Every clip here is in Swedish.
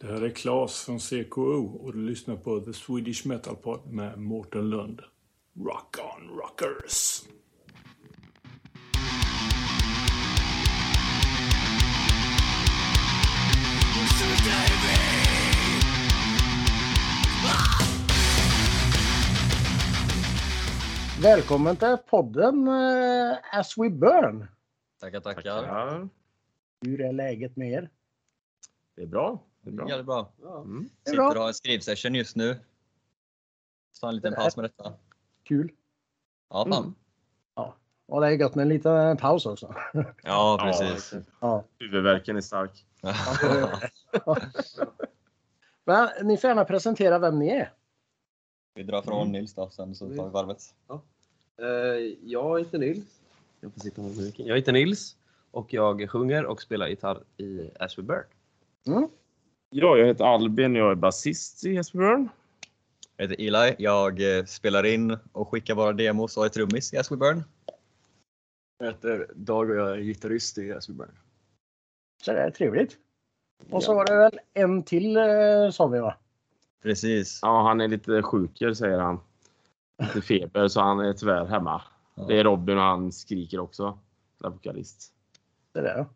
Det här är Claes från CKO och du lyssnar på The Swedish Metal Pod med Mårten Lund. Rock on rockers! Välkommen till podden eh, As We Burn. Tackar, tackar. Hur är läget med er? det är bra. Det är bra. Ja, är bra. Mm. Det är Sitter och har en skrivsession just nu. Så en liten paus med detta. Kul. Ja, fan. Mm. Och det är gott med en liten paus också. Ja, precis. Ja. Huvudvärken är stark. Men ni får gärna presentera vem ni är. vi drar från Nils då, sen så tar vi varvet. Eh, Jag heter Nils. Jag får sitta med. Jag heter Nils och jag sjunger och spelar gitarr i As We Burn. Ja, jag heter Albin. Jag är basist i Hesperburn. Jag heter Eli. Jag eh, spelar in och skickar våra demos och är trummis i We Burn. Jag heter Dag och jag är gitarrist i We Burn. Så det är trevligt. Och så var det väl en till eh, sa vi va? Precis. Ja, han är lite sjuker säger han. Lite feber så han är tyvärr hemma. Ja. Det är Robin och han skriker också. Vokalist. Det där.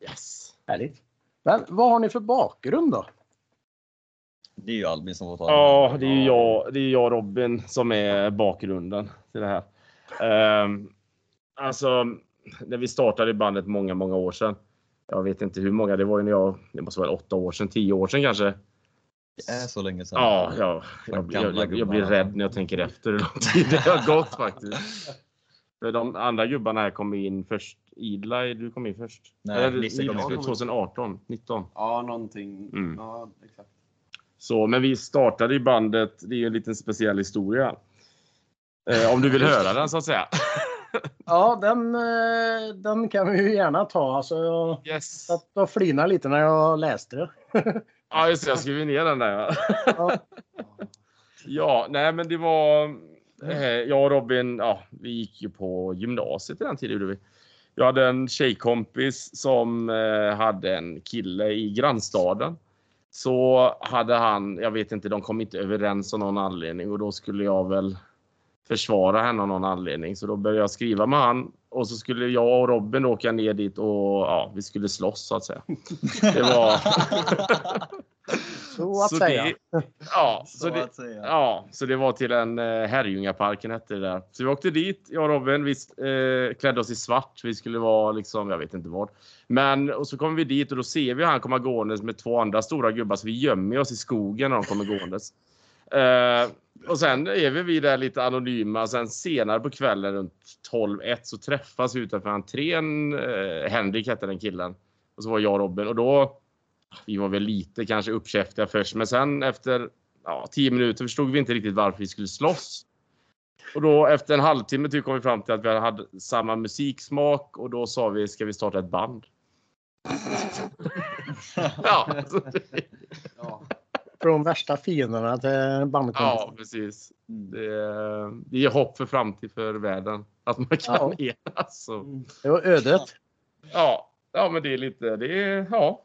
Yes. Härligt. Men vad har ni för bakgrund då? Det är ju Albin som får ta Ja, det är ju jag, det är jag Robin som är bakgrunden till det här. Um, alltså, när vi startade bandet många, många år sedan. Jag vet inte hur många, det var ju när jag, det måste vara åtta år sedan, tio år sedan kanske. Det är så länge sedan. Ja, ja jag, jag, jag, jag blir rädd när jag tänker efter hur lång tid det har gått faktiskt. De andra gubbarna här kom in först. Idla, du kom in först. Nej, Eller, Nisse kom in. 2018, 19. Ja, någonting. Mm. Ja, exakt. Så, men vi startade i bandet, det är ju en liten speciell historia. Eh, om du vill höra den så att säga. Ja, den, eh, den kan vi ju gärna ta. Alltså, jag Yes. satt och flinade lite när jag läste det. Ja, just det, jag skrev ner den där. Ja. Ja, nej men det var... Eh, jag och Robin, ja, vi gick ju på gymnasiet i den tiden. gjorde vi. Jag hade en tjejkompis som eh, hade en kille i grannstaden. Så hade han, jag vet inte, de kom inte överens av någon anledning och då skulle jag väl försvara henne av någon anledning. Så då började jag skriva med han och så skulle jag och Robin åka ner dit och ja, vi skulle slåss så att säga. Det var... Så att Så säga. det- ja, så Så det, att säga. Ja, så det var till en eh, Herrljungaparken hette det där. Så vi åkte dit, jag och Robin. Vi eh, klädde oss i svart. Vi skulle vara liksom, jag vet inte vad. Men och så kommer vi dit och då ser vi han komma gåendes med två andra stora gubbar. Så vi gömmer oss i skogen när de kommer gåendes. Eh, och sen är vi, vi där lite anonyma. Sen senare på kvällen runt 12-1 så träffas vi utanför entrén. Eh, Henrik hette den killen. Och så var jag och Robin. Och då, vi var väl lite kanske uppkäftiga först. Men sen efter ja, tio minuter förstod vi inte riktigt varför vi skulle slåss. Och då efter en halvtimme typ kom vi fram till att vi hade samma musiksmak och då sa vi, ska vi starta ett band? ja, så det, Ja. Från värsta fienderna till bandkompisar. ja, precis. Det, det ger hopp för framtid för världen. Att man kan enas. Så. Det var ödet. Ja, ja, men det är lite, det är, ja,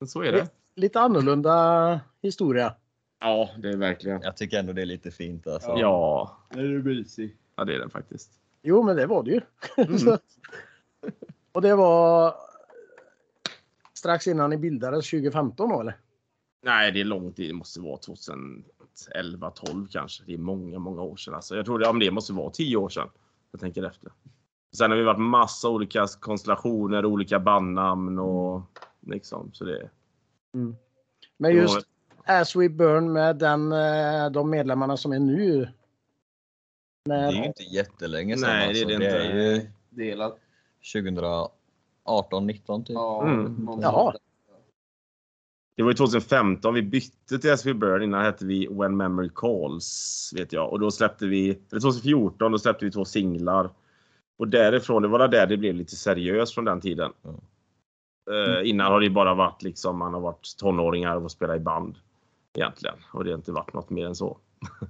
men så är det. Lite annorlunda historia. Ja, det är verkligen. Jag tycker ändå det är lite fint alltså. Ja, Nu är du busy. ja det är det faktiskt. Jo, men det var det ju. Mm. Och det var strax innan ni bildades 2015 då eller? Nej, det är lång tid. Det måste vara 2011, 12 kanske. Det är många, många år sedan. Alltså, jag tror det, ja, men det måste vara 10 år sedan. Jag tänker efter. Sen har vi varit massa olika konstellationer, olika bandnamn och liksom så det. Men det var- just As We Burn med den, eh, de medlemmarna som är nu. Det är ju När, inte jättelänge sedan. Nej, det är alltså. det det inte. är ju Delat. 2018, 19 typ. Ja, Mm. Jaha. Det var ju 2015 vi bytte till SV Burn. Innan hette vi When Memory Calls vet jag och då släppte vi. Eller 2014 då släppte vi två singlar och därifrån. Det var där det blev lite seriöst från den tiden. Mm. Eh, innan har det bara varit liksom man har varit tonåringar och spelat i band egentligen och det har inte varit något mer än så.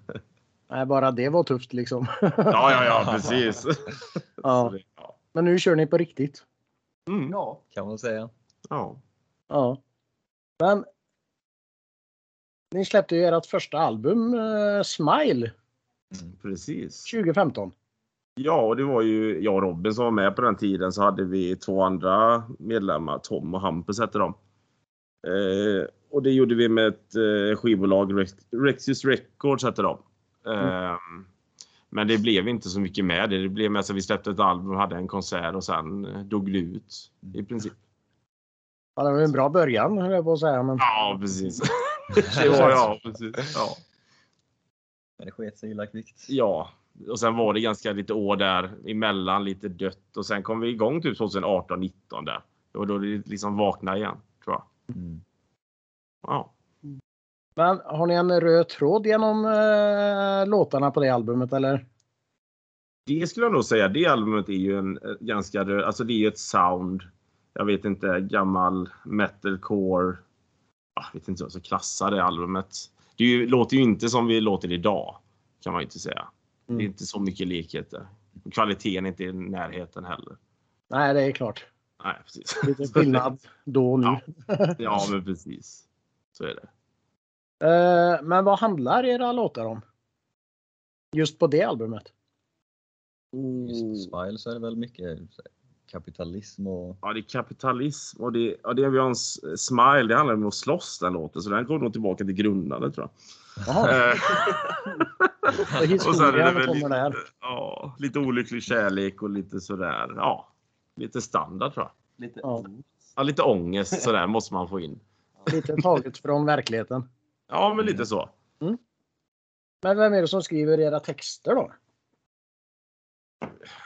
nej, bara det var tufft liksom. Ja, ja, ja, precis. Ja. Så det- ja. Men nu kör ni på riktigt. Mm. Ja. Kan man säga. ja. Ja. Men Ni släppte ju ert första album eh, Smile Precis. 2015. Ja, och det var ju jag och Robin som var med på den tiden. Så hade vi två andra medlemmar, Tom och Hampus hette de. Eh, och det gjorde vi med ett eh, skivbolag, Rex- Rexus Records hette de. Eh, Men det blev inte så mycket med det. Det blev mest att vi släppte ett album, hade en konsert och sen eh, dog det ut i princip. Ja, det var en bra början höll jag på att säga. Men... Ja, precis. det var ja, precis. Ja. Men det sket sig illa kvickt. Ja, och sen var det ganska lite år där emellan, lite dött och sen kom vi igång typ 2018, 19 där. Det var då det liksom vaknade igen, tror jag. Mm. Ja. Men har ni en röd tråd genom eh, låtarna på det albumet eller? Det skulle jag nog säga. Det albumet är ju en eh, ganska röd, alltså det är ju ett sound. Jag vet inte, gammal metalcore. Jag vet inte hur jag ska klassa det albumet. Det ju, låter ju inte som vi låter idag. Kan man ju inte säga. Det Mm. är inte så mycket likheter. Kvaliteten är inte i närheten heller. Nej, det är klart. Nej, precis. Lite skillnad då och nu. Ja. Ja, men precis. Så är det. Eh, men vad handlar era låtar om? Just på det albumet? Just på Smile så är det väl mycket kapitalism och Ja, det är kapitalism och det, ja, det vi har en s- smile. Det handlar om att slåss den låten, så den går nog tillbaka till grundandet tror jag. Jaha, Eh, och historien väl lite, ja, lite olycklig kärlek och lite sådär. Ja, lite standard tror jag. Lite Ja. Ja, lite ångest sådär måste man få in. Lite taget från verkligheten. Ja, men lite så. Men vem är det som skriver era texter då?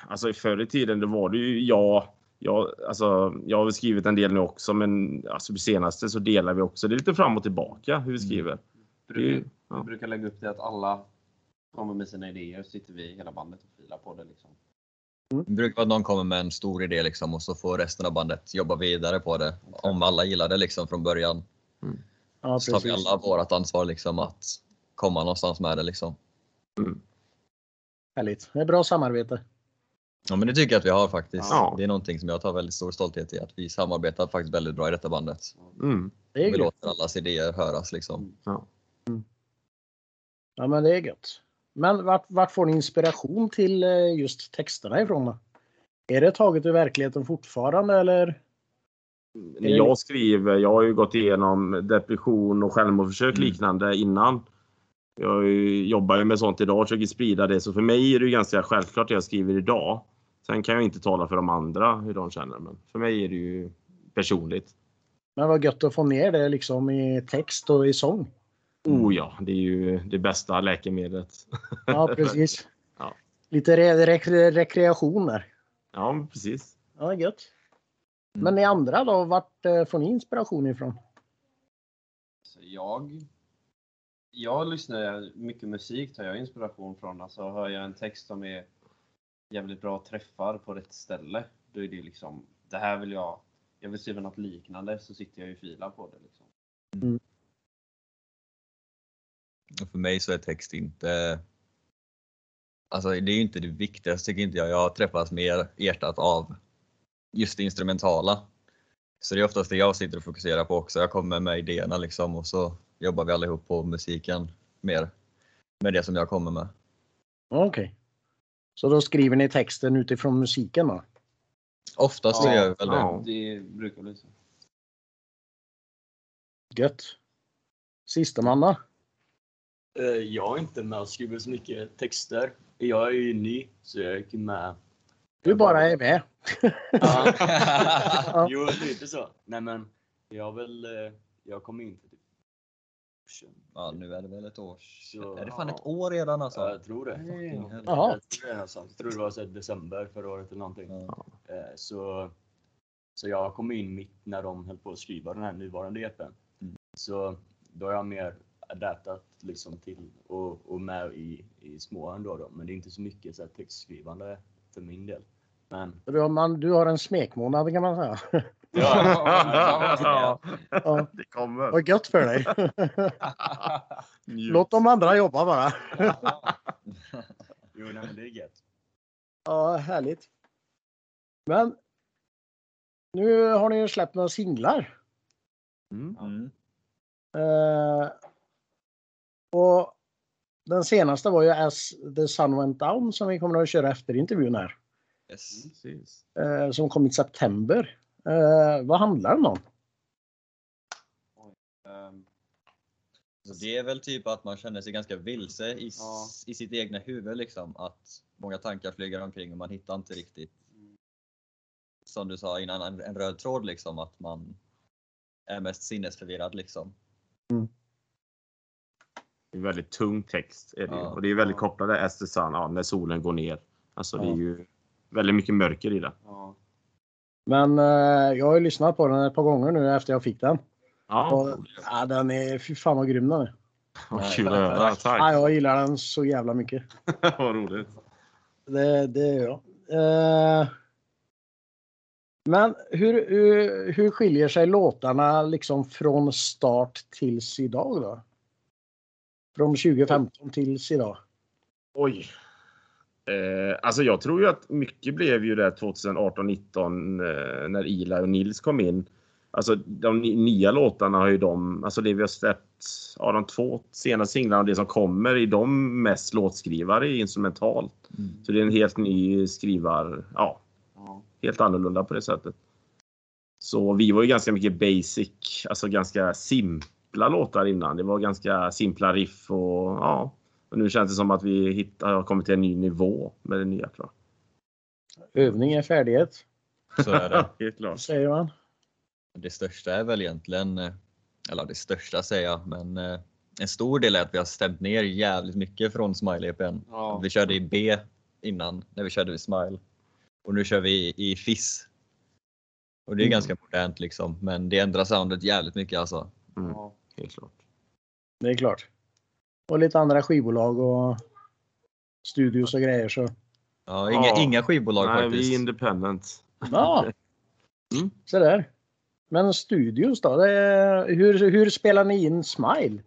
Alltså förr i tiden, det var det ju jag. Jag, alltså, jag har skrivit en del nu också, men alltså, senaste så delar vi också. Det är lite fram och tillbaka hur vi skriver. Brukar, ja. Vi brukar lägga upp det att alla kommer med sina idéer så sitter vi hela bandet och filar på det. Liksom. Det brukar vara att någon kommer med en stor idé liksom och så får resten av bandet jobba vidare på det. Om alla gillar det liksom från början. Ja, Så tar vi alla vårt ansvar liksom att komma någonstans med det liksom. Härligt. Det är bra samarbete. Ja men det tycker jag att vi har faktiskt. Ja. Det är någonting som jag tar väldigt stor stolthet i att vi samarbetar faktiskt väldigt bra i detta bandet. Mm. Det är Vi gött. låter allas idéer höras liksom. Ja. Ja, men det är gött. Men vart, vart får ni inspiration till eh, just texterna ifrån då? Är det taget ur verkligheten fortfarande eller? När jag skriver, jag har ju gått igenom depression och självmordsförsök liknande innan. Jag jobbar ju med sånt idag och försöker sprida det. Så för mig är det ju ganska självklart det jag skriver idag. Sen kan jag inte tala för de andra hur de känner. Men för mig är det ju personligt. Men vad gött att få ner det liksom i text och i sång. Oh ja, det är ju det bästa läkemedlet. Ja, precis. Ja. Lite re re rekreation där. Ja, men precis. Ja, gött. Men ni andra då, vart eh, får ni inspiration ifrån? Så jag, jag lyssnar mycket musik, tar jag inspiration från. Alltså hör jag en text som är jävligt bra träffar på rätt ställe, då är det liksom, det här vill jag, jag vill skriva något liknande, så sitter jag ju och filar på det. Liksom. Och för mig så är text inte... Alltså det är ju inte det viktigaste tycker inte jag. Jag har träffats mer hjärtat av just det instrumentala. Så det är oftast det jag sitter och fokuserar på också. Jag kommer med idéerna liksom och så jobbar vi allihop på musiken mer med det som jag kommer med. Okej. Så då skriver ni texten utifrån musiken då? Oftast så Ja, gör vi väl det. ja. Det brukar bli så. Gött. Sista manna. Eh, Jag har inte med och skrivit så mycket texter. Jag är ju ny, så jag gick med. Du bara är med. Ja. jo, lite så. Nej men, jag väl, eh, jag kom in för typ Ja, nu är det väl ett år Så- Är det fan ett år redan alltså? Ja, jag tror det. Fucking Jaha. Jag tror det, är någonstans. jag tror det var så december förra året eller någonting. Ja. Eh, Så, så jag kom in mitt när de höll på att skriva den här nuvarande EPn. Mm. Så då har jag mer adaptat liksom till och, och med i, i små ändå då. Men det är inte så mycket så här textskrivande för min del. Men Du har, man, du har en smekmånad kan man säga. ja, Ja, det kommer. vad gött för dig. Låt de andra jobba bara. jo, nej, men det är gött. Ja, härligt. Men nu har ni ju släppt några singlar. Mm. Mm. Eh, den senaste var ju As the Sun Went Down som vi kommer att köra efter intervjun här. Yes. Precis. Eh, som kom i september. Eh, vad handlar den om? Ehm, det är väl typ att man känner sig ganska vilse i, Ja. i sitt egna huvud liksom. Att många tankar flyger omkring och man hittar inte riktigt, som du sa innan, en, en röd tråd liksom. Att man är mest sinnesförvirrad liksom. Det är väldigt tung text. Är det. Ja. Och det är väldigt kopplat till As the Sun, ja, när solen går ner. Alltså det Ja. är ju väldigt mycket mörker i det. ja. Men eh, jag har ju lyssnat på den ett par gånger nu efter jag fick den. Ja, Och, ja, den är, fy fan vad grym den är. vad kul att höra. Ja, Tack. jag gillar den så jävla mycket. vad roligt. Det, det gör jag. Eh, men hur, hur, hur skiljer sig låtarna liksom från start tills idag då? Från 2015 tills idag? Oj. Eh, alltså jag tror ju att mycket blev ju det 2018-19 eh, när Ila och Nils kom in. Alltså de nya låtarna har ju de, alltså det vi har släppt, ja de två senaste singlarna och det som kommer är de mest låtskrivare instrumentalt. Så det är en helt ny skrivar, ja, ja. helt annorlunda på det sättet. Så vi var ju ganska mycket basic, alltså ganska simpla låtar innan. Det var ganska simpla riff och ja. Och nu känns det som att vi hittar, har kommit till en ny nivå med det nya tror Övning är färdighet, Så är det. Helt klart. säger man. Det största är väl egentligen, eh, eller det största säger jag, men eh, en stor del är att vi har stämt ner jävligt mycket från Smile-EPn. Ja. Vi körde i B innan, när vi körde i Smile. Och nu kör vi i FIS. Och det är Mm. ganska modernt liksom, men det ändrar soundet jävligt mycket alltså. Mm, Ja. Helt klart. Det är klart. Och lite andra skivbolag och studios och grejer så. Ja, inga, Ja. inga skivbolag Nej, faktiskt. vi är independent. Ja, Mm. så där. Men studios då? Det, hur, hur spelar ni in Smile?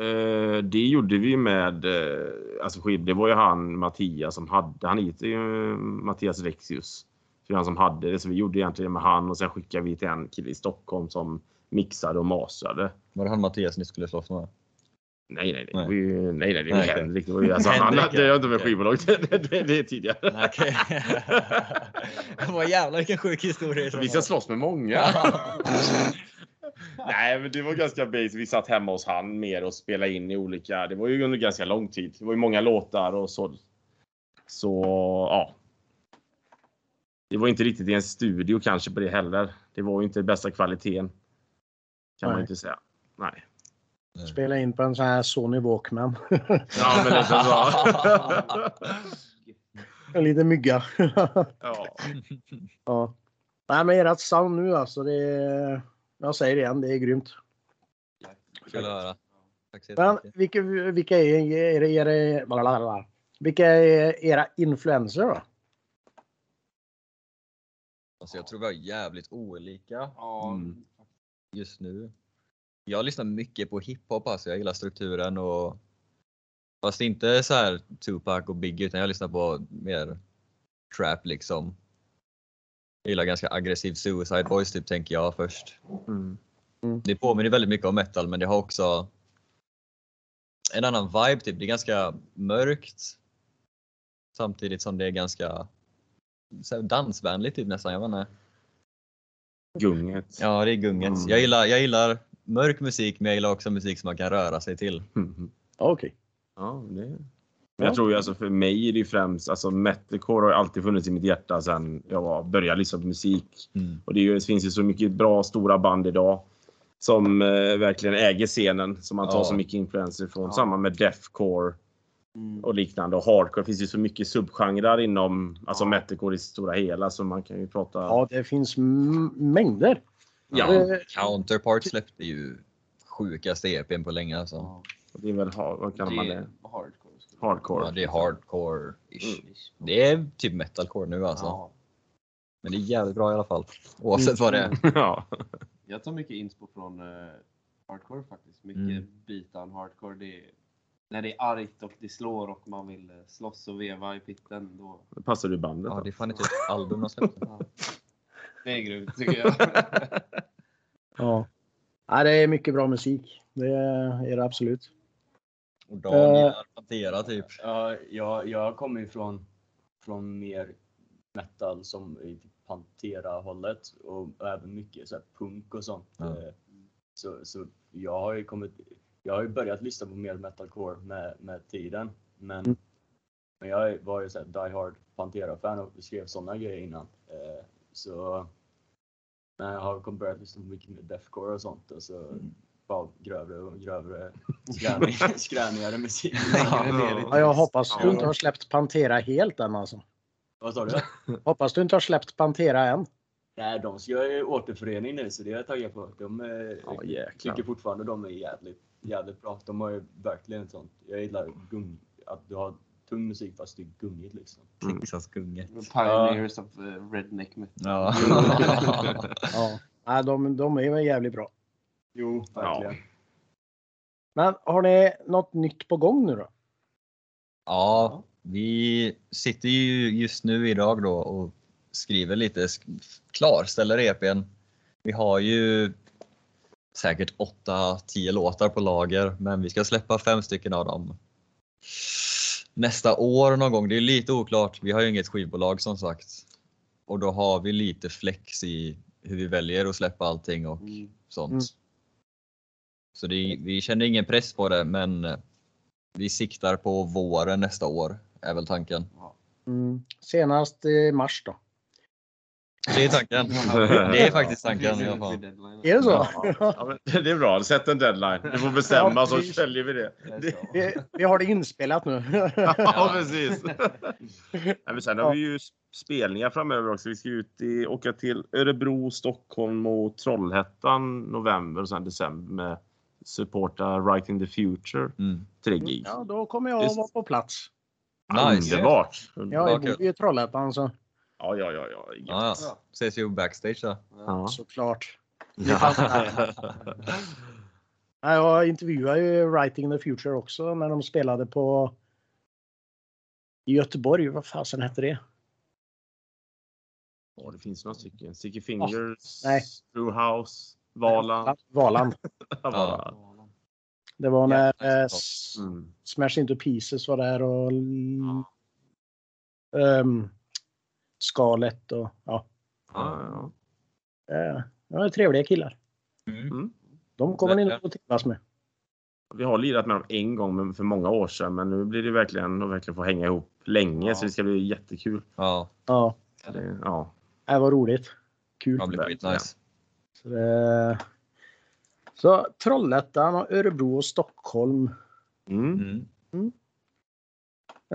Eh, det gjorde vi med, eh, alltså det var ju han Mattias som hade, han heter ju Mattias Rexius. Så det var han som hade det, så vi gjorde egentligen det med han och sen skickade vi till en kille i Stockholm som mixade och mastrade. Var det han Mattias ni skulle slåss med? Nej, nej, nej. Nej. Nej, nej, det var Nej. Henrik. Det var ju, alltså, han, Henrik, det har ja. inte med skivbolag. Det, det, det, det är tidigare. Okej. Vad jävlar vilken sjuk historia. Vi ska slåss med många. Nej, men det var ganska basic. Vi satt hemma hos han mer och spelade in i olika. Det var ju under ganska lång tid. Det var ju många låtar och så. Så ja. Det var inte riktigt i en studio kanske på det heller. Det var ju inte bästa kvaliteten. Kan man Nej. inte säga. Nej. Spela in på en sån här Sony Walkman. Ja, men lite så. en liten mygga. ja. ja. Nej men ert sound nu alltså. Det är, jag säger det igen, det är grymt. Kul att höra. Men vilka, vilka är era, era, blablabla. vilka är era influenser då? Alltså, jag tror vi har jävligt olika Ja. Mm. Just nu. Jag lyssnar mycket på hiphop, alltså jag gillar strukturen och fast inte så här Tupac och Biggie utan jag lyssnar på mer trap liksom. Jag gillar ganska aggressiv Suicide Boys typ tänker jag först. Mm. Det påminner väldigt mycket om metal men det har också en annan vibe typ. Det är ganska mörkt. Samtidigt som det är ganska dansvänligt typ nästan. Jag vet inte. Gunget. Ja, det är gunget. Mm. Jag, gillar, jag gillar mörk musik men jag gillar också musik som man kan röra sig till. Mm. Okej. Ja, det... Men jag tror ju alltså för mig är det ju främst, alltså metalcore har alltid funnits i mitt hjärta sedan jag var, började lyssna på musik. Och det, är ju, det finns ju så mycket bra stora band idag som eh, verkligen äger scenen som man tar Ja. så mycket influenser från. Ja. Samma med deathcore Mm. och liknande. Och hardcore det finns ju så mycket subgenrer inom alltså Ja. metalcore i stora hela så man kan ju prata. Ja, det finns mängder. Ja, Eh, Counterpart släppte ju sjukaste EPn på länge alltså. Ja. Det är väl, vad kallar man Det det? är hardcore. Hardcore. Ja, det är hardcore-ish. säga. Det är typ metalcore nu alltså. Ja. Men det är jävligt bra i alla fall. Oavsett vad det är. ja. Jag tar mycket inspo från eh, hardcore faktiskt. Mycket Mm. beatdown hardcore. Det är, när det är argt och det slår och man vill eh, slåss och veva i pitten. Då, Då passar du bandet. Ja, då. det är fan inte ett album de släppte. ja. Det är grymt tycker jag. Ja. ja, det är mycket bra musik. Det är det absolut. Och Dan Eh. gillar Pantera typ. Ja, jag, jag kommer ju från, från mer metal som i typ Pantera-hållet och även mycket så här punk och sånt. Ja. Eh, Så, så jag har ju kommit, jag har ju börjat lyssna på mer metalcore med, med tiden. Men, Mm. men jag var ju så här die hard Pantera-fan och skrev sådana grejer innan. Eh, Så men jag har kommit börjat lyssna på mycket mer deathcore och sånt och så bara grövre och grövre skränig- skränigare musik. i Ja, jag hoppas du Ja. inte har släppt Pantera helt än alltså. Vad sa du? Hoppas du inte har släppt Pantera än. Nej, de ska göra återförening nu så det är jag taggad på. De eh, Ja, jäklar. tycker fortfarande de är jävligt, jävligt bra. De har ju verkligen ett sånt. Jag gillar gung, att du har tung musik fast det är gungigt liksom. Texas gunge. Pioneers of eh, redneck metal. Ja. Ja. Nej, de, de är väl jävligt bra. Jo, verkligen. Men har ni något nytt på gång nu då? ja, vi sitter ju just nu idag då och skriver lite, klarställer EPn. Vi har ju säkert 8-10 låtar på lager, men vi ska släppa fem stycken av dem nästa år någon gång. Det är lite oklart. Vi har ju inget skivbolag som sagt. Och då har vi lite flex i hur vi väljer att släppa allting och Mm. sånt. Mm. Så det, vi känner ingen press på det, men eh, vi siktar på våren nästa år, är väl tanken. Mm. Senast i mars då? Det är tanken. Det är faktiskt tanken i alla fall. Är det så? Ja, det är bra. Sätt en deadline. Du får bestämma Ja, så följer vi det. vi, vi har det inspelat nu. Ja, precis. Nej, men sen har vi ju spelningar framöver också. Vi ska ut i, åka till Örebro, Stockholm och Trollhättan november och sen december med supporta Right in the Future. Mm. Tre gig. ja, då kommer jag Just- vara på plats. Nice. Underbart! Ja, Ja, jag bor ju i Trollhättan så Ja, ja, ja. ja. Ja, ja. Ses ju backstage då. Ja. såklart. Jag intervjuade ju Writing the Future också när de spelade på i Göteborg. Vad fasen hette det? Ja, det finns några stycken. Sticky Fingers, nej. Brewhouse, Valand. Valand. Ja. Det var när eh, Mm. Smash Into Pieces var där och Ja. um, Skalet och ja. Ja, ja. Eh, Det var trevliga killar. Mm. De kommer ni nog att trivas med. Vi har lirat med dem en gång men för många år sedan, men nu blir det verkligen att verkligen få hänga ihop länge, Ja. så det ska bli jättekul. Ja, Ja, Det, ja. det var roligt. Kul. det blir skitnice. Så, det... så Trollhättan, och Örebro och Stockholm. Mm. Mm.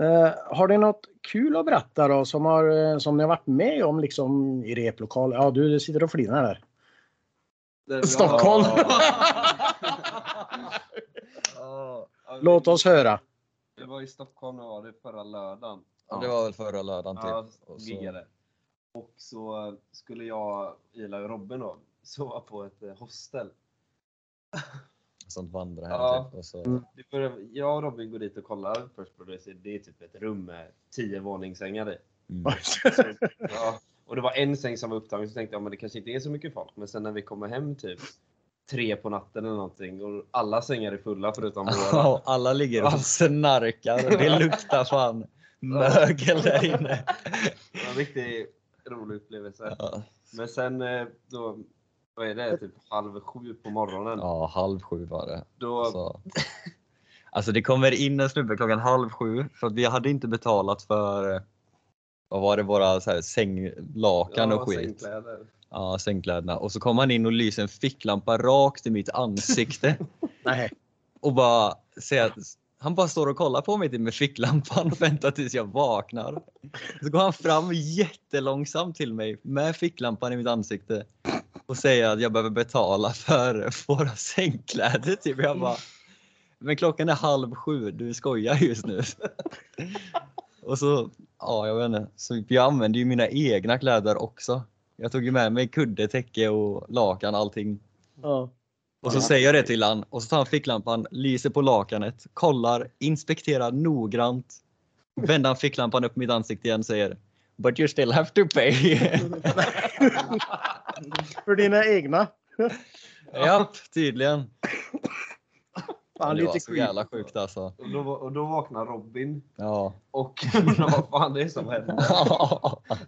Eh, har ni något kul att berätta då som, har, eh, som ni har varit med om liksom i replokal? Ja, du, du sitter och flinar där. Stockholm. Låt oss höra. Det var i Stockholm var det förra lördagen. Ja, det var väl förra lördagen typ. Ja, Och så-. Och så skulle jag, Ila och Robin då, sova på ett eh, hostel. Sånt vandrarhem Ja. typ. Och så, Mm. Vi börjar, jag och Robin går dit och kollar först på det. Det är typ ett rum med tio våningssängar i. mm. Ja. Och det var en säng som var upptagen så tänkte jag men det kanske inte är så mycket folk. Men sen när vi kommer hem typ tre på natten eller någonting och alla sängar är fulla förutom våra. Ja, alla ligger och snarkar och det luktar fan mögel där inne. Det var en riktigt rolig upplevelse. Ja, Men sen eh, då, vad är det, typ halv sju på morgonen. ja halv sju var det. Då, Så. Alltså det kommer in en snubbe klockan halv sju för vi hade inte betalat för eh, vad var det, våra så här, sänglakan och skit. sängkläder. Ja, sängkläderna. Och så kom han in och lyser en ficklampa rakt i mitt ansikte Nej. och bara säger att han bara står och kollar på mig typ med ficklampan och väntar tills jag vaknar. Så går han fram jättelångsamt till mig med ficklampan i mitt ansikte och säger att jag behöver betala för våra sängkläder. Typ. Jag bara, men klockan är halv sju, du skojar just nu. Och så, ja jag vet inte, så jag använde ju mina egna kläder också. Jag tog ju med mig kudde, täcke och lakan, allting. Ja. Och så säger jag det till han och så tar han ficklampan, lyser på lakanet, kollar, inspekterar noggrant. Vänder han ficklampan upp mitt ansikte igen och säger But you still have to pay. För dina egna. Japp, tydligen. Fan, det var lite så jävla sjukt alltså. Och då, och då vaknar Robin Ja. och undrar vad fan det är som händer.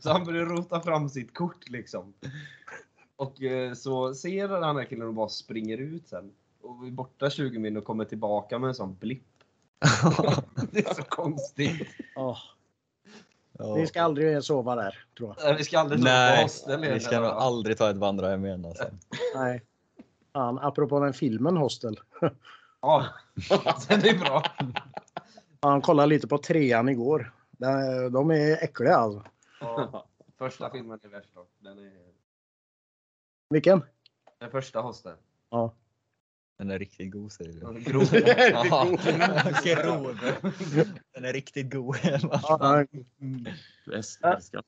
Så han börjar rota fram sitt kort liksom. Och eh, så ser den här killen och bara springer ut sen. Och är borta 20 min och kommer tillbaka med en sån blipp. Det är så konstigt. Ja. ni ska aldrig sova där, tror jag. Nej, Vi ska aldrig ta Nej, hostel igen, vi ska nog aldrig ta ett vandrarhem igen alltså. Nej. Fan, apropå den filmen Hostel. Ja, den är bra. Han kollade lite på trean igår. De- De är äckliga alltså. Ja, första filmen är värst dock. Den är Vilken? den första hostel. Ja. Den är riktigt god säger du. Grov. Grov. Den är riktigt god. Ja, älskar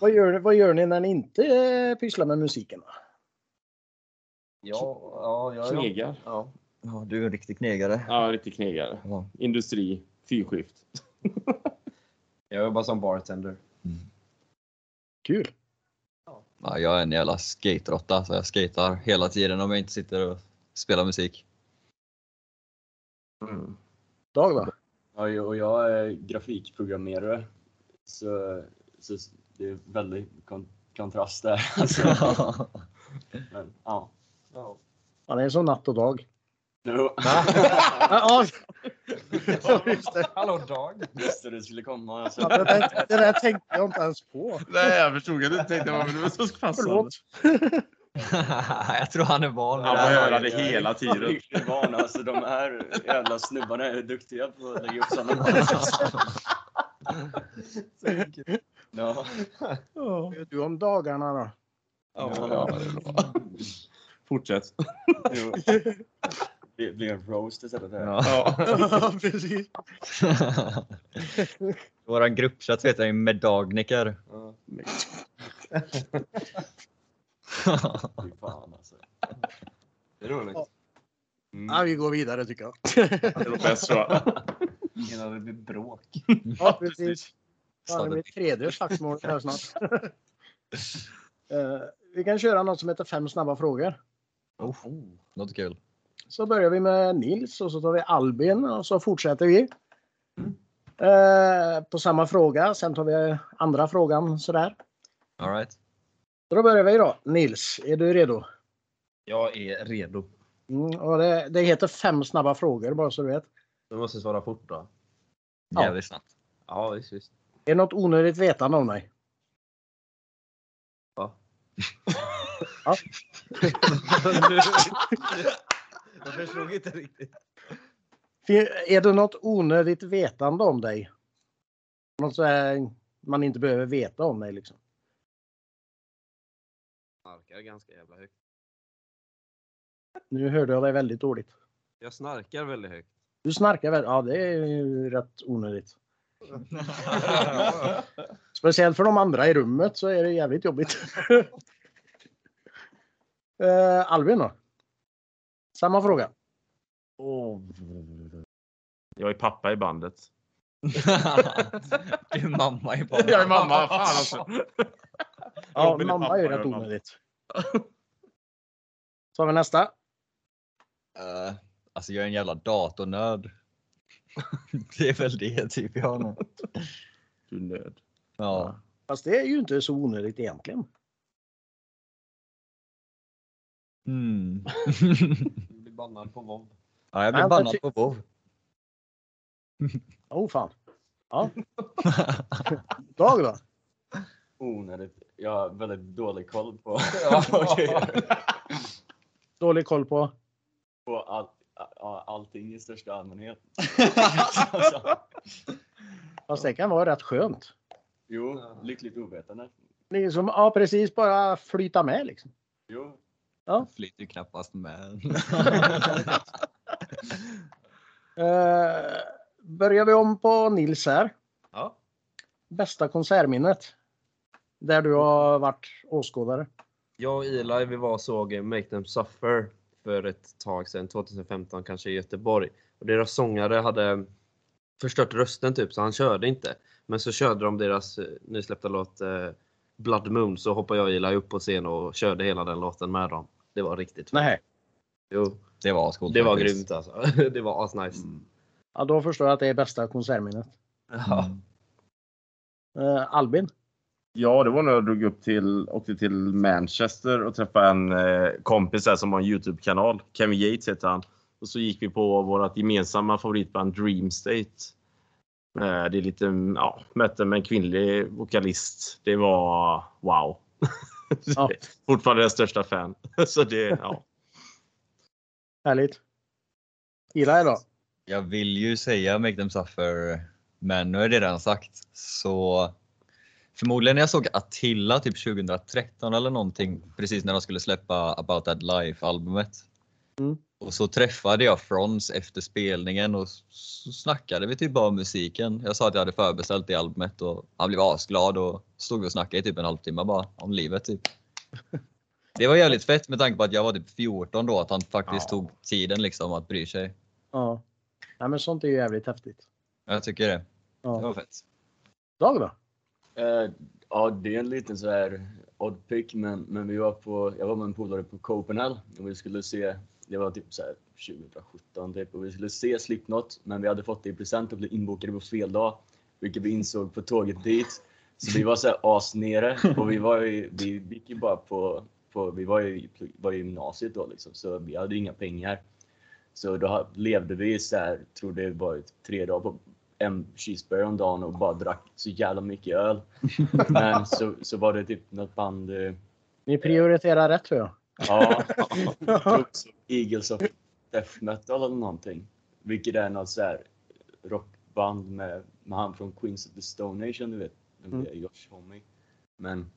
vad, gör, vad gör ni när ni inte eh, pysslar med musiken? då? Ja, ja, ja, ja. Knegar. ja. Ja, du är en riktig knegare. Ja, riktig knegare. Ja. Industri, fyrskift. Jag jobbar som bartender. Kul. Ja, jag är en jävla skaterotta så jag skatar hela tiden om jag inte sitter och spelar musik. Mm. Dag då? Ja, och jag är grafikprogrammerare. Så, så det är väldigt kon kontrast där. Alltså, men, ja. Ja. Han är som natt och dag. Jo. Ja, ja. Just det. Hallå Dag! Visste du skulle komma. Alltså. Ja, det, där, det där tänkte jag inte ens på. Nej, jag förstod inte tänkte vad det var så passande. Förlåt. jag tror han är van vid Han det får höra det hela Jag är tiden. van. Alltså, de här jävla snubbarna är duktiga på att lägga upp sådana. ja. Vad vet du om dagarna då? Ja, det är bra. Fortsätt. Jo. Det blir en roast istället. Ja. Ja. Ja, precis. Våran gruppchatt heter ju Medagniker. Ja. Fy fan alltså. Det är roligt. Ja, vi går vidare tycker jag. Det nog bäst så. Innan det blir bråk. Ja, precis. Ja, det blir tredje slagsmål här snart. Eh, vi kan köra något som heter fem snabba frågor. Oh, låter kul. Så börjar vi med Nils och så tar vi Albin och så fortsätter vi. Eh, på samma fråga. Sen tar vi andra frågan sådär. All right. Så då börjar vi då. Nils, är du redo? Jag är redo. Mm, och det, det heter fem snabba frågor bara så du vet. Du måste svara fort då. Ja. Jävligt snabbt. Ja, visst, visst. Är det något onödigt vetande om dig? Va? Ja. Jag förstod inte riktigt. Är det något onödigt vetande om dig? Något så här man inte behöver veta om dig liksom. Snarkar ganska jävla högt. Nu hörde jag dig väldigt dåligt. Jag snarkar väldigt högt. Du snarkar väl? Ja, det är ju rätt onödigt. Speciellt för de andra i rummet så är det jävligt jobbigt. uh, Albin då? Samma fråga. Jag är pappa i bandet. du är mamma i podden. Jag är mamma. Fan alltså. Ja, mamma är jag rätt onödigt. Så har vi nästa. Eh, alltså jag är en jävla datornörd. det är väl det typ jag har. Du är nöd. Ja. Fast det är ju inte så onödigt egentligen. Mm. Du blir bannad på WoW. ja, jag blev Men bannad på WoW. Oh fan. Ja. Dag då? Onödigt. Jag har väldigt dålig koll på, Ja. på grejer. Dålig koll på? på all, all, allting i största allmänhet. Fast det kan vara rätt skönt. jo, lyckligt ovetande. Liksom, ja, precis. Bara flyta med liksom. Jo, Flyter ju knappast med. Uh, börjar vi om på Nils här. Ja. Bästa konsertminnet? Där du har varit åskådare. Jag och Eli vi var och såg Make Them Suffer för ett tag sedan, 2015 kanske i Göteborg. Och deras sångare hade förstört rösten typ så han körde inte. Men så körde de deras eh, nysläppta låt eh, Blood Moon så hoppade jag och Eli upp på scen och körde hela den låten med dem. Det var riktigt. Nej. Jo, Det var ascoolt det var faktiskt. grymt alltså. Det var asnice. Ja, då förstår jag att det är bästa konsertminnet. Ja. Mm. Eh, Albin? Ja, det var när jag drog upp till, åkte till Manchester och träffade en eh, kompis där som har en Youtube-kanal. Kevin Yates heter han. Och så gick vi på vårt gemensamma favoritband Dream State. Eh, det är lite, ja, möte med en kvinnlig vokalist. Det var wow. Ja. Fortfarande den största fan. så det, ja. Härligt. Gillar jag då. Jag vill ju säga Make them suffer, men nu är det redan sagt. Så förmodligen när jag såg Attila typ 2013 eller någonting, precis när de skulle släppa About That Life-albumet. Mm. Och så träffade jag Frons efter spelningen och så snackade vi typ bara om musiken. Jag sa att jag hade förbeställt det albumet och han blev asglad och stod och snackade i typ en halvtimme bara om livet typ. Det var jävligt fett med tanke på att jag var typ 14 då, att han faktiskt Ja. tog tiden liksom att bry sig. Ja. ja men sånt är ju jävligt häftigt. Jag tycker det. Det Ja. var fett. Dag då? Eh, ja, det är en liten så här odd pick, men, men vi var på, jag var med en polare på Copenhagen och vi skulle se, det var typ så här 2017 typ, och vi skulle se Slipknot, men vi hade fått det i present och blev inbokade på fel dag, vilket vi insåg på tåget dit. Så vi var så här asnere och vi var ju, vi gick ju bara på, på vi var ju, var i gymnasiet då liksom, så vi hade inga pengar. Så då levde vi så här, tror det var tre dagar på en cheeseburger om dagen och bara drack så jävla mycket öl. Men så, så var det typ något band, eh, Ni prioriterar rätt tror jag. ja, Eagles of Death Metal eller någonting. Vilket är något så här rockband med, med han från Queens of the Stone Nation, du vet. Mm. Josh Homme. Men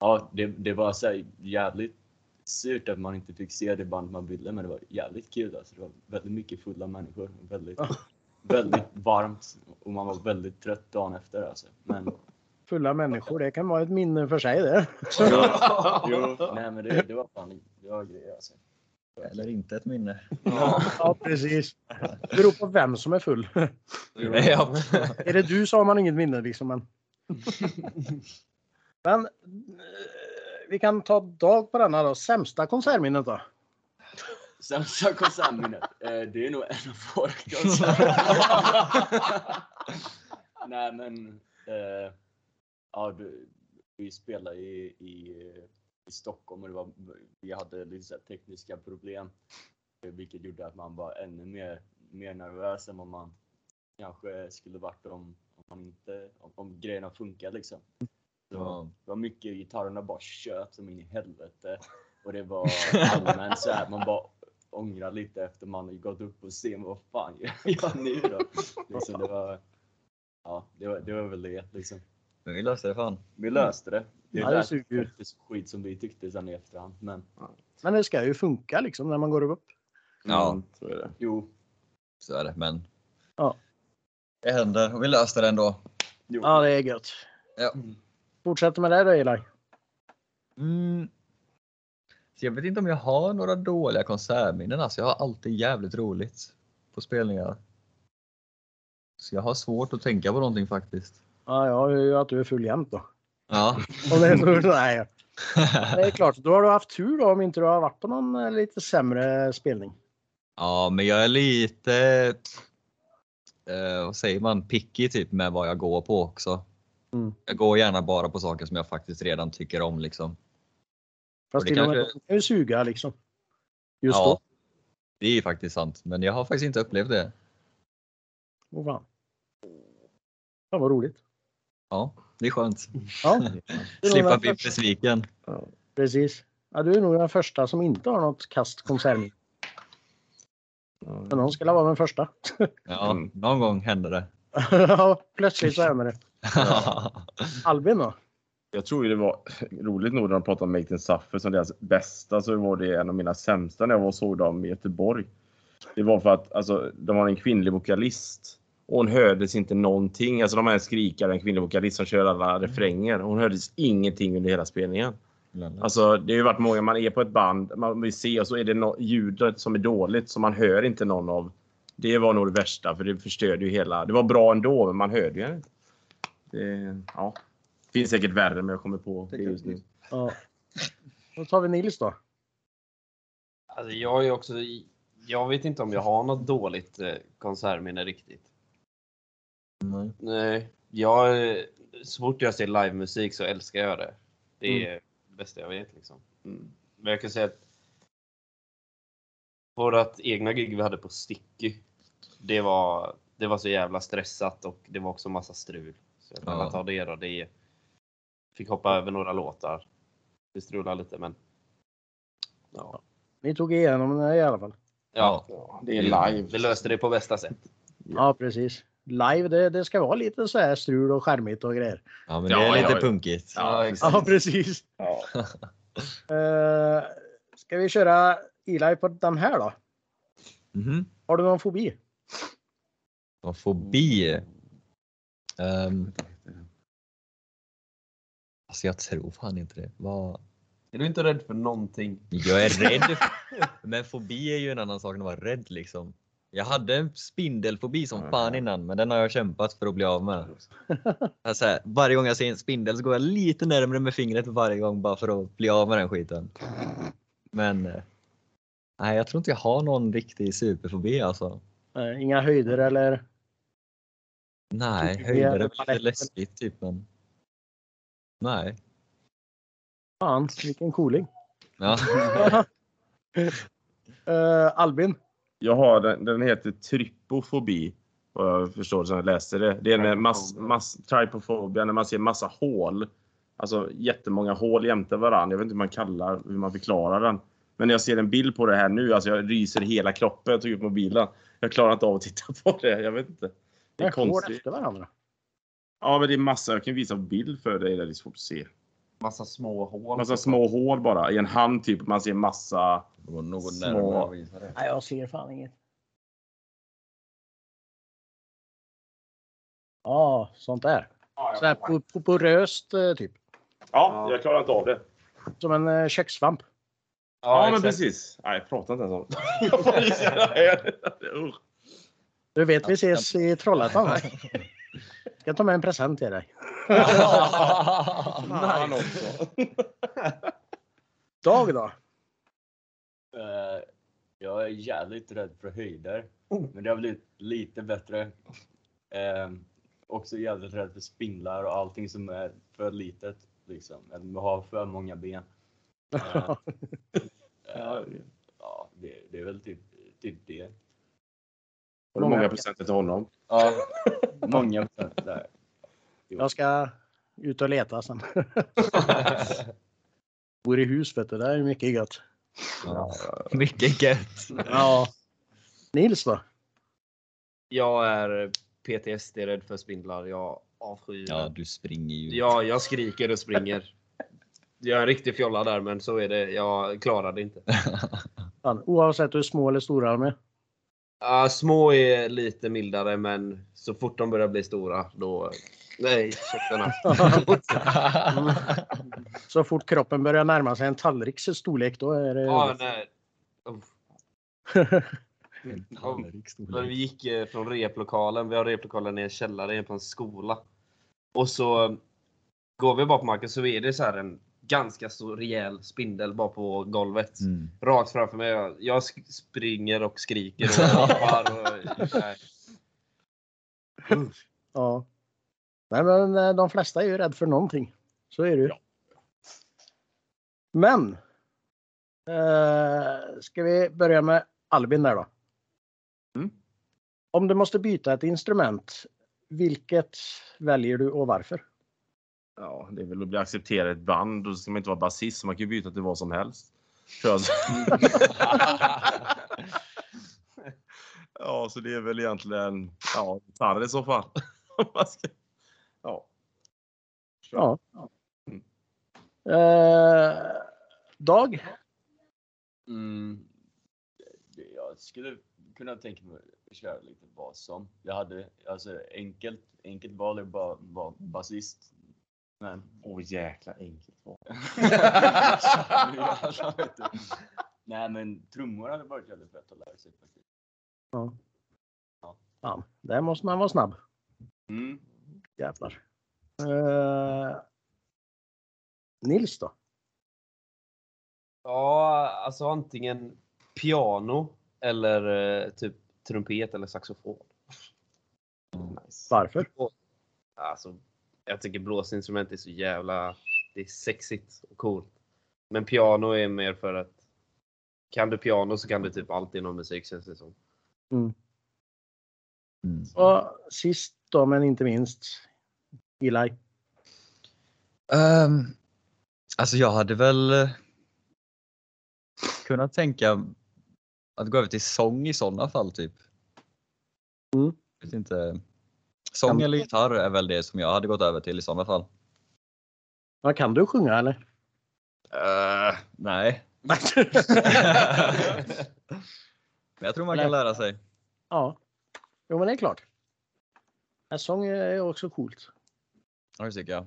ja, det, det var så här jävligt surt att man inte fick se det band man ville, men det var jävligt kul. Alltså. Det var väldigt mycket fulla människor. Väldigt, väldigt varmt och man var väldigt trött dagen efter. Alltså. Men Fulla människor, det kan vara ett minne för sig det. jo, nej, men det, det var fan det var grejer alltså. Eller inte ett minne. Ja, precis. Det beror på vem som är full. Ja. Är det du så har man inget minne liksom. Men, men eh, vi kan ta dag på denna då. Sämsta konsertminnet då? Sämsta konsertminnet? Eh, det är nog en av våra konserter. Nej men, eh, ja, du, vi spelade i, i, i Stockholm och det var, vi hade lite tekniska problem. Vilket gjorde att man var ännu mer, mer nervös än vad man kanske skulle varit om, om, man inte, om, om grejerna funkar liksom. Så, Ja. det var mycket gitarrerna bara tjöt som in i helvete. Och det var allmänt så här, man bara ångrar lite efter man har gått upp på scen. Vad fan gör jag nu då? Liksom, det var, ja, det var, det var väl det liksom. Men vi löste det fan. Vi löste det. Det Ja, det inte så skit som vi tyckte sen i efterhand. Men Men det ska ju funka liksom när man går upp. Ja. Mm, så är det. jo, Så är det, men Ja. det händer och vi löste det ändå. jo. Ja, det är gött. Ja. Fortsätter med det då Eli. Mm. Så jag vet inte om jag har några dåliga konsertminnen. Alltså, jag har alltid jävligt roligt på spelningar. Så jag har svårt att tänka på någonting faktiskt. Ja, jag hör ju att du är full jämt då. Ja. Om det är så, nej. Det är klart, då har du haft tur då om inte du har varit på någon eh, lite sämre spelning. ja, men jag är lite, eh, vad säger man, picky typ med vad jag går på också. Mm. Jag går gärna bara på saker som jag faktiskt redan tycker om liksom. Fast till och med de kan ju suga liksom. Just ja, då. det är faktiskt sant. Men jag har faktiskt inte upplevt det. Åh fan. Fan vad roligt. Ja, det är skönt. Ja, Slippa bli besviken. Precis. Ja, du är nog den första som inte har något kast konsertminne. Men någon ska vara den första. Ja, någon gång händer det. ja, plötsligt så händer det. Albin då? Jag tror ju det var roligt nog när de pratade om Make Them Suffer som deras bästa så var det en av mina sämsta när jag var och såg dem i Göteborg. Det var för att alltså, de har en kvinnlig vokalist och hon hördes inte någonting. Alltså de har en skrikare, en kvinnlig vokalist som kör alla refränger. Hon hördes ingenting under hela spelningen. Alltså det har ju varit många, man är på ett band, man vill se och så är det no ljudet som är dåligt så man hör inte någon av. Det var nog det värsta för det förstörde ju hela. Det var bra ändå men man hörde ju inte. Det, ja. Finns säkert värre men jag kommer på det just nu. Ja. Då tar vi Nils då. Alltså jag är också, jag vet inte om jag har något dåligt eh, konsertminne riktigt. Nej. Nej, jag, så fort jag ser livemusik så älskar jag det. Det är Mm. det bästa jag vet. Liksom. Mm. Men jag kan säga att vårt egna gig vi hade på Sticky, det var, det var så jävla stressat och det var också massa strul. Så jag kan Ja. ta det då. Det fick hoppa över några låtar. Det strulade lite men ja, Ni tog igenom det i alla fall. ja, Det är live. vi löste det på bästa sätt. Ja, precis. Live, det, det ska vara lite så här strul och skärmigt och grejer. Ja, men Ja, det är lite ja, ja. punkigt. Ja, exakt. Ja, precis. Ja. Uh, ska vi köra Eli på den här då? Mhm. Har du någon fobi? Och fobi. Um, alltså jag tror fan inte det. Vad... Är du inte rädd för någonting? Jag är rädd. men fobi är ju en annan sak än att vara rädd liksom. Jag hade en spindelfobi som fan innan, men den har jag kämpat för att bli av med. Alltså, här, varje gång jag ser en spindel så går jag lite närmare med fingret varje gång bara för att bli av med den skiten. Men eh, nej, jag tror inte jag har någon riktig superfobi alltså. Eh, inga höjder eller? Nej, Tycker höjder är lite paletten. läskigt typ men. Nej. Fan, vilken cooling. Ja. Eh, Albin? Jag har den, den heter trypofobi. Vad jag förstår som jag läste det. Det är när mass, mass, när man ser massa hål. Alltså jättemånga hål jämte varandra. Jag vet inte hur man kallar, hur man förklarar den. Men när jag ser en bild på det här nu, alltså jag ryser hela kroppen. Jag tog upp mobilen. Jag klarar inte av att titta på det. Jag vet inte. Det är Är hål konstigt. efter varandra. Ja, men det är massa. Jag kan visa bild för dig. Det är svårt att se. Massa små hål. Massa små hål bara. I en hand typ. Man ser massa. Något Små. närmare. Nej, jag ser fan inget. Ja, sånt där. Så här po- po- poröst eh, typ. Ja, jag klarar inte av det. Som en eh, kökssvamp. Ja, men exakt. precis. Nej, jag pratar inte ens om det. Du vet, vi ses i Trollhättan. Ska ta med en present till dig. Fan också. Dag då? Eh, jag är jävligt rädd för höjder. Men det har blivit lite bättre. Eh, också jävligt rädd för spindlar och allting som är för litet. Liksom. Eller har för många ben. Eh, ja, det, det är väl typ, typ det. Har du många presenter till honom? Ja, många procent där. Jag ska ut och leta sen. Bor i hus vet du, det är mycket gött. Ja. Mycket gött. Ja. Nils då? Jag är PTSD-rädd för spindlar. Jag avskyr Ja, du springer ju. Ja, jag skriker och springer. Jag är en riktig fjolla där, men så är det. Jag klarar det inte. Oavsett hur små eller stora de är. Ja, små är lite mildare, men så fort de börjar bli stora, då... Nej, käftarna. Så fort kroppen börjar närma sig en tallriks storlek då är det... Ja, nej. När vi gick eh, från replokalen, vi har replokalen i en källare på en skola. Och så går vi bara på marken så är det så här en ganska så rejäl spindel bara på golvet. Mm. Rakt framför mig. Jag- Jag springer och skriker och hoppar. Och, nej. Ja. Nej, men eh, de flesta är ju rädda för någonting. Så är det ju. Men. Eh, ska vi börja med Albin där då? Mm. Om du måste byta ett instrument, vilket väljer du och varför? Ja, det är väl att bli accepterad i ett band. Då ska man inte vara basist, så man kan ju byta till vad som helst. Så. ja, så det är väl egentligen ja, gitarr i så fall. Ja. Ja. Eh, Dag? Mm, jag skulle kunna tänka mig att köra lite vad som. Jag hade alltså enkelt, enkelt val är bara vara basist. Men Åh jäkla enkelt. Inte. Nej men trummor hade varit jävligt fett att lära sig faktiskt. Fan, där måste man vara snabb. Mm. Jävlar. Eh, Nils då? Ja, alltså antingen piano eller eh, typ trumpet eller saxofon. Nice. Varför? Alltså, jag tycker blåsinstrument är så jävla... Det är sexigt och coolt. Men piano är mer för att kan du piano så kan du typ allt inom musik känns det som. Mm. Och sist då, men inte minst, Eli. Um, alltså jag hade väl eh, kunnat tänka att gå över till sång i sådana fall typ. Mm. Vet inte. Sång eller gitarr är väl det som jag hade gått över till i sådana fall. Ja, kan du sjunga eller? Uh, nej. Men jag tror man kan lära sig. ja, jo men det är klart. En sång är också coolt. Ja, det tycker jag.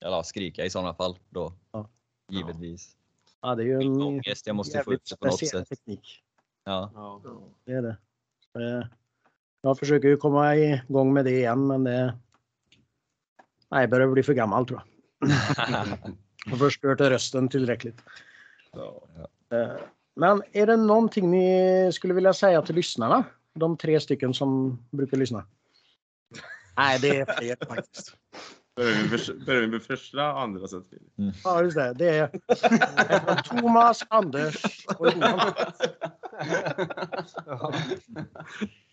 Eller skrika i sådana fall då. Ja. Givetvis. Ja, det är ju en Ångest, jag måste få det på något sätt. teknik. Ja. Ja. Det är det. Jag försöker ju komma igång med det igen, men det... Nej, jag börjar bli för gammal tror jag. Och förstört rösten tillräckligt. Eh, Men är det någonting ni skulle vilja säga till lyssnarna? De tre stycken som brukar lyssna. Nej, det är fler faktiskt. Börjar vi med första, andra sätt? Ja, just det. Det är, Thomas, Anders och Johan.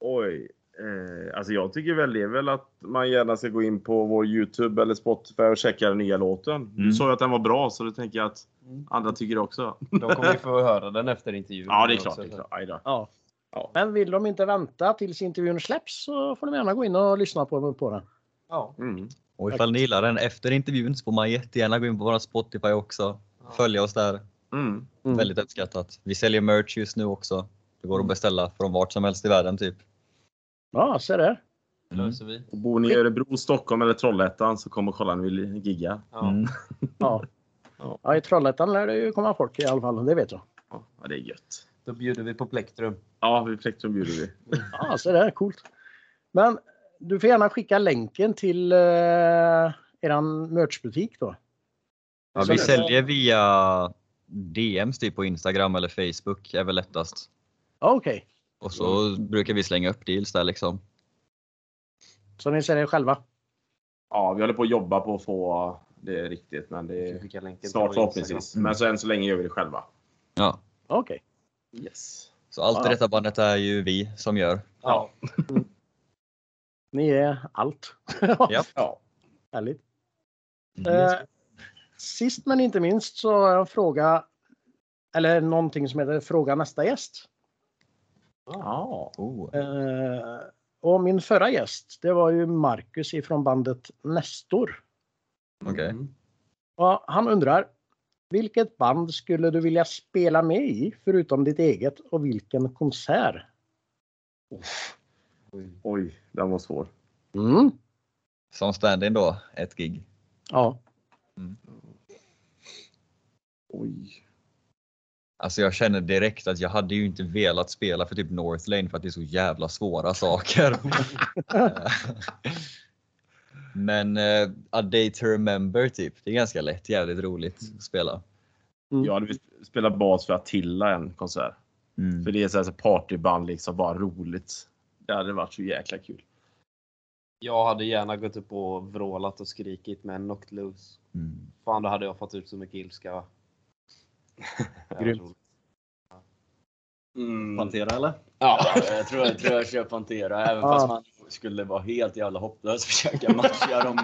Oj. Eh, alltså jag tycker väl det är väl att man gärna ska gå in på vår Youtube eller Spotify och checka den nya låten. Du Mm. sa ju att den var bra så då tänker jag att Mm. andra tycker det också. De kommer ju få höra den efter intervjun. Ja, det är också, klart. Det är klart. Ja. Ja. Men vill de inte vänta tills intervjun släpps så får de gärna gå in och lyssna på, på den. Ja. Mm. Och ifall ni gillar den efter intervjun så får man jättegärna gå in på vår Spotify också. Följa oss där. Mm. Mm. Väldigt uppskattat. Vi säljer merch just nu också. Det går att beställa från vart som helst i världen typ. Ja, se där. Det löser vi. Och bor ni i Örebro, Stockholm eller Trollhättan så kom och kolla när vi giggar. Ja. Mm. Ja. Ja. i Trollhättan lär det ju komma folk i alla fall, det vet jag. Ja, det är gött. Då bjuder vi på plektrum. Ja, vi Plektrum bjuder vi. Ja, se där, coolt. Men du får gärna skicka länken till eh, eran merchbutik då. Ja, Så vi säljer via DMs typ på Instagram eller Facebook är väl lättast. Okej, Och så brukar vi slänga upp deals där liksom. så ni säljer själva? Ja, vi håller på att jobba på att få det riktigt, men det är snart förhoppningsvis. Instagram. Men så än så länge gör vi det själva. Ja. Okej. Yes. Så allt i Ja. detta bandet är ju vi som gör. Ja. Ni är allt. Ja. Ja. Härligt. Mm. Eh, sist men inte minst så har jag en fråga, eller någonting som heter Fråga nästa gäst. Ja. Oh. Eh, och min förra gäst, det var ju Marcus ifrån bandet Nestor. Okej. Mm. Och han undrar, vilket band skulle du vilja spela med i förutom ditt eget och vilken konsert? Oj, den var svår. Mm. Som stand-in då, ett gig. Ja. Oj. Alltså jag känner direkt att jag hade ju inte velat spela för typ Northlane för att det är så jävla svåra saker. Men uh, A Day to Remember typ, det är ganska lätt, jävligt roligt att spela. Jag hade velat spela bas för Attila en konsert. Mm. För det är så här partyband liksom, bara roligt. Det hade varit så jäkla kul. Jag hade gärna gått upp och vrålat och skrikit med Knocked Loose. Mm. Fan, då hade jag fått ut så mycket ilska. Grymt. Mm. Pantera eller? Ja. Jag tror jag, tror jag kör Pantera även Ja. fast man skulle vara helt jävla hopplös försöka matcha de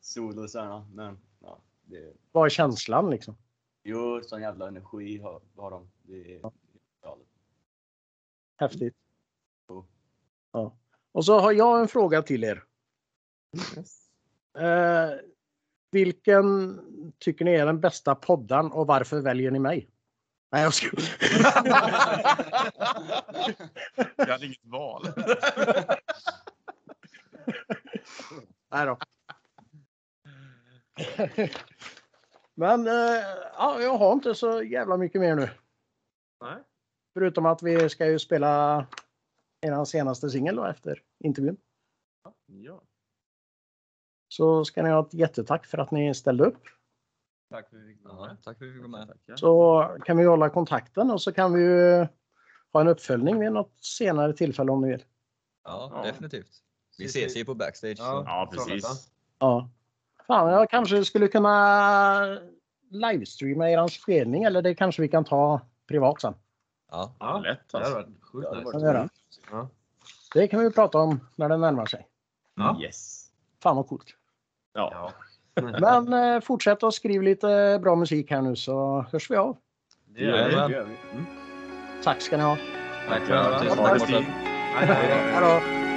solosarna. Men ja, det, Vad är känslan liksom? jo, sån jävla energi har, har de. Det är galet. Häftigt. Ja. Och så har jag en fråga till er. Eh, vilken tycker ni är den bästa podden och varför väljer ni mig? Nej, jag ska... Jag hade inget val. Nej då. Men eh, ja, jag har inte så jävla mycket mer nu. Nej. Förutom att vi ska ju spela er senaste singel efter intervjun. Ja. Så ska ni ha ett jättetack för att ni ställde upp. Tack för att vi fick vara med. tack för att vi fick med. Så kan vi hålla kontakten och så kan vi ju ha en uppföljning vid något senare tillfälle om ni vill. Ja, Ja. definitivt. Vi Ses ju på backstage. Ja. Ja, precis. Ja. Fan, jag kanske skulle kunna livestreama er spelning eller det kanske vi kan ta privat sen. Ja. Ja, Lätt det hade alltså. varit det nice. Kan vi göra. Ja. Det kan vi prata om när det närmar sig. Ja. Yes. Fan vad coolt. Ja. Men eh, fortsätt att skriva lite bra musik här nu så hörs vi av. Det gör vi. Det gör vi. Tack ska ni ha. Tack för att du. Hej då.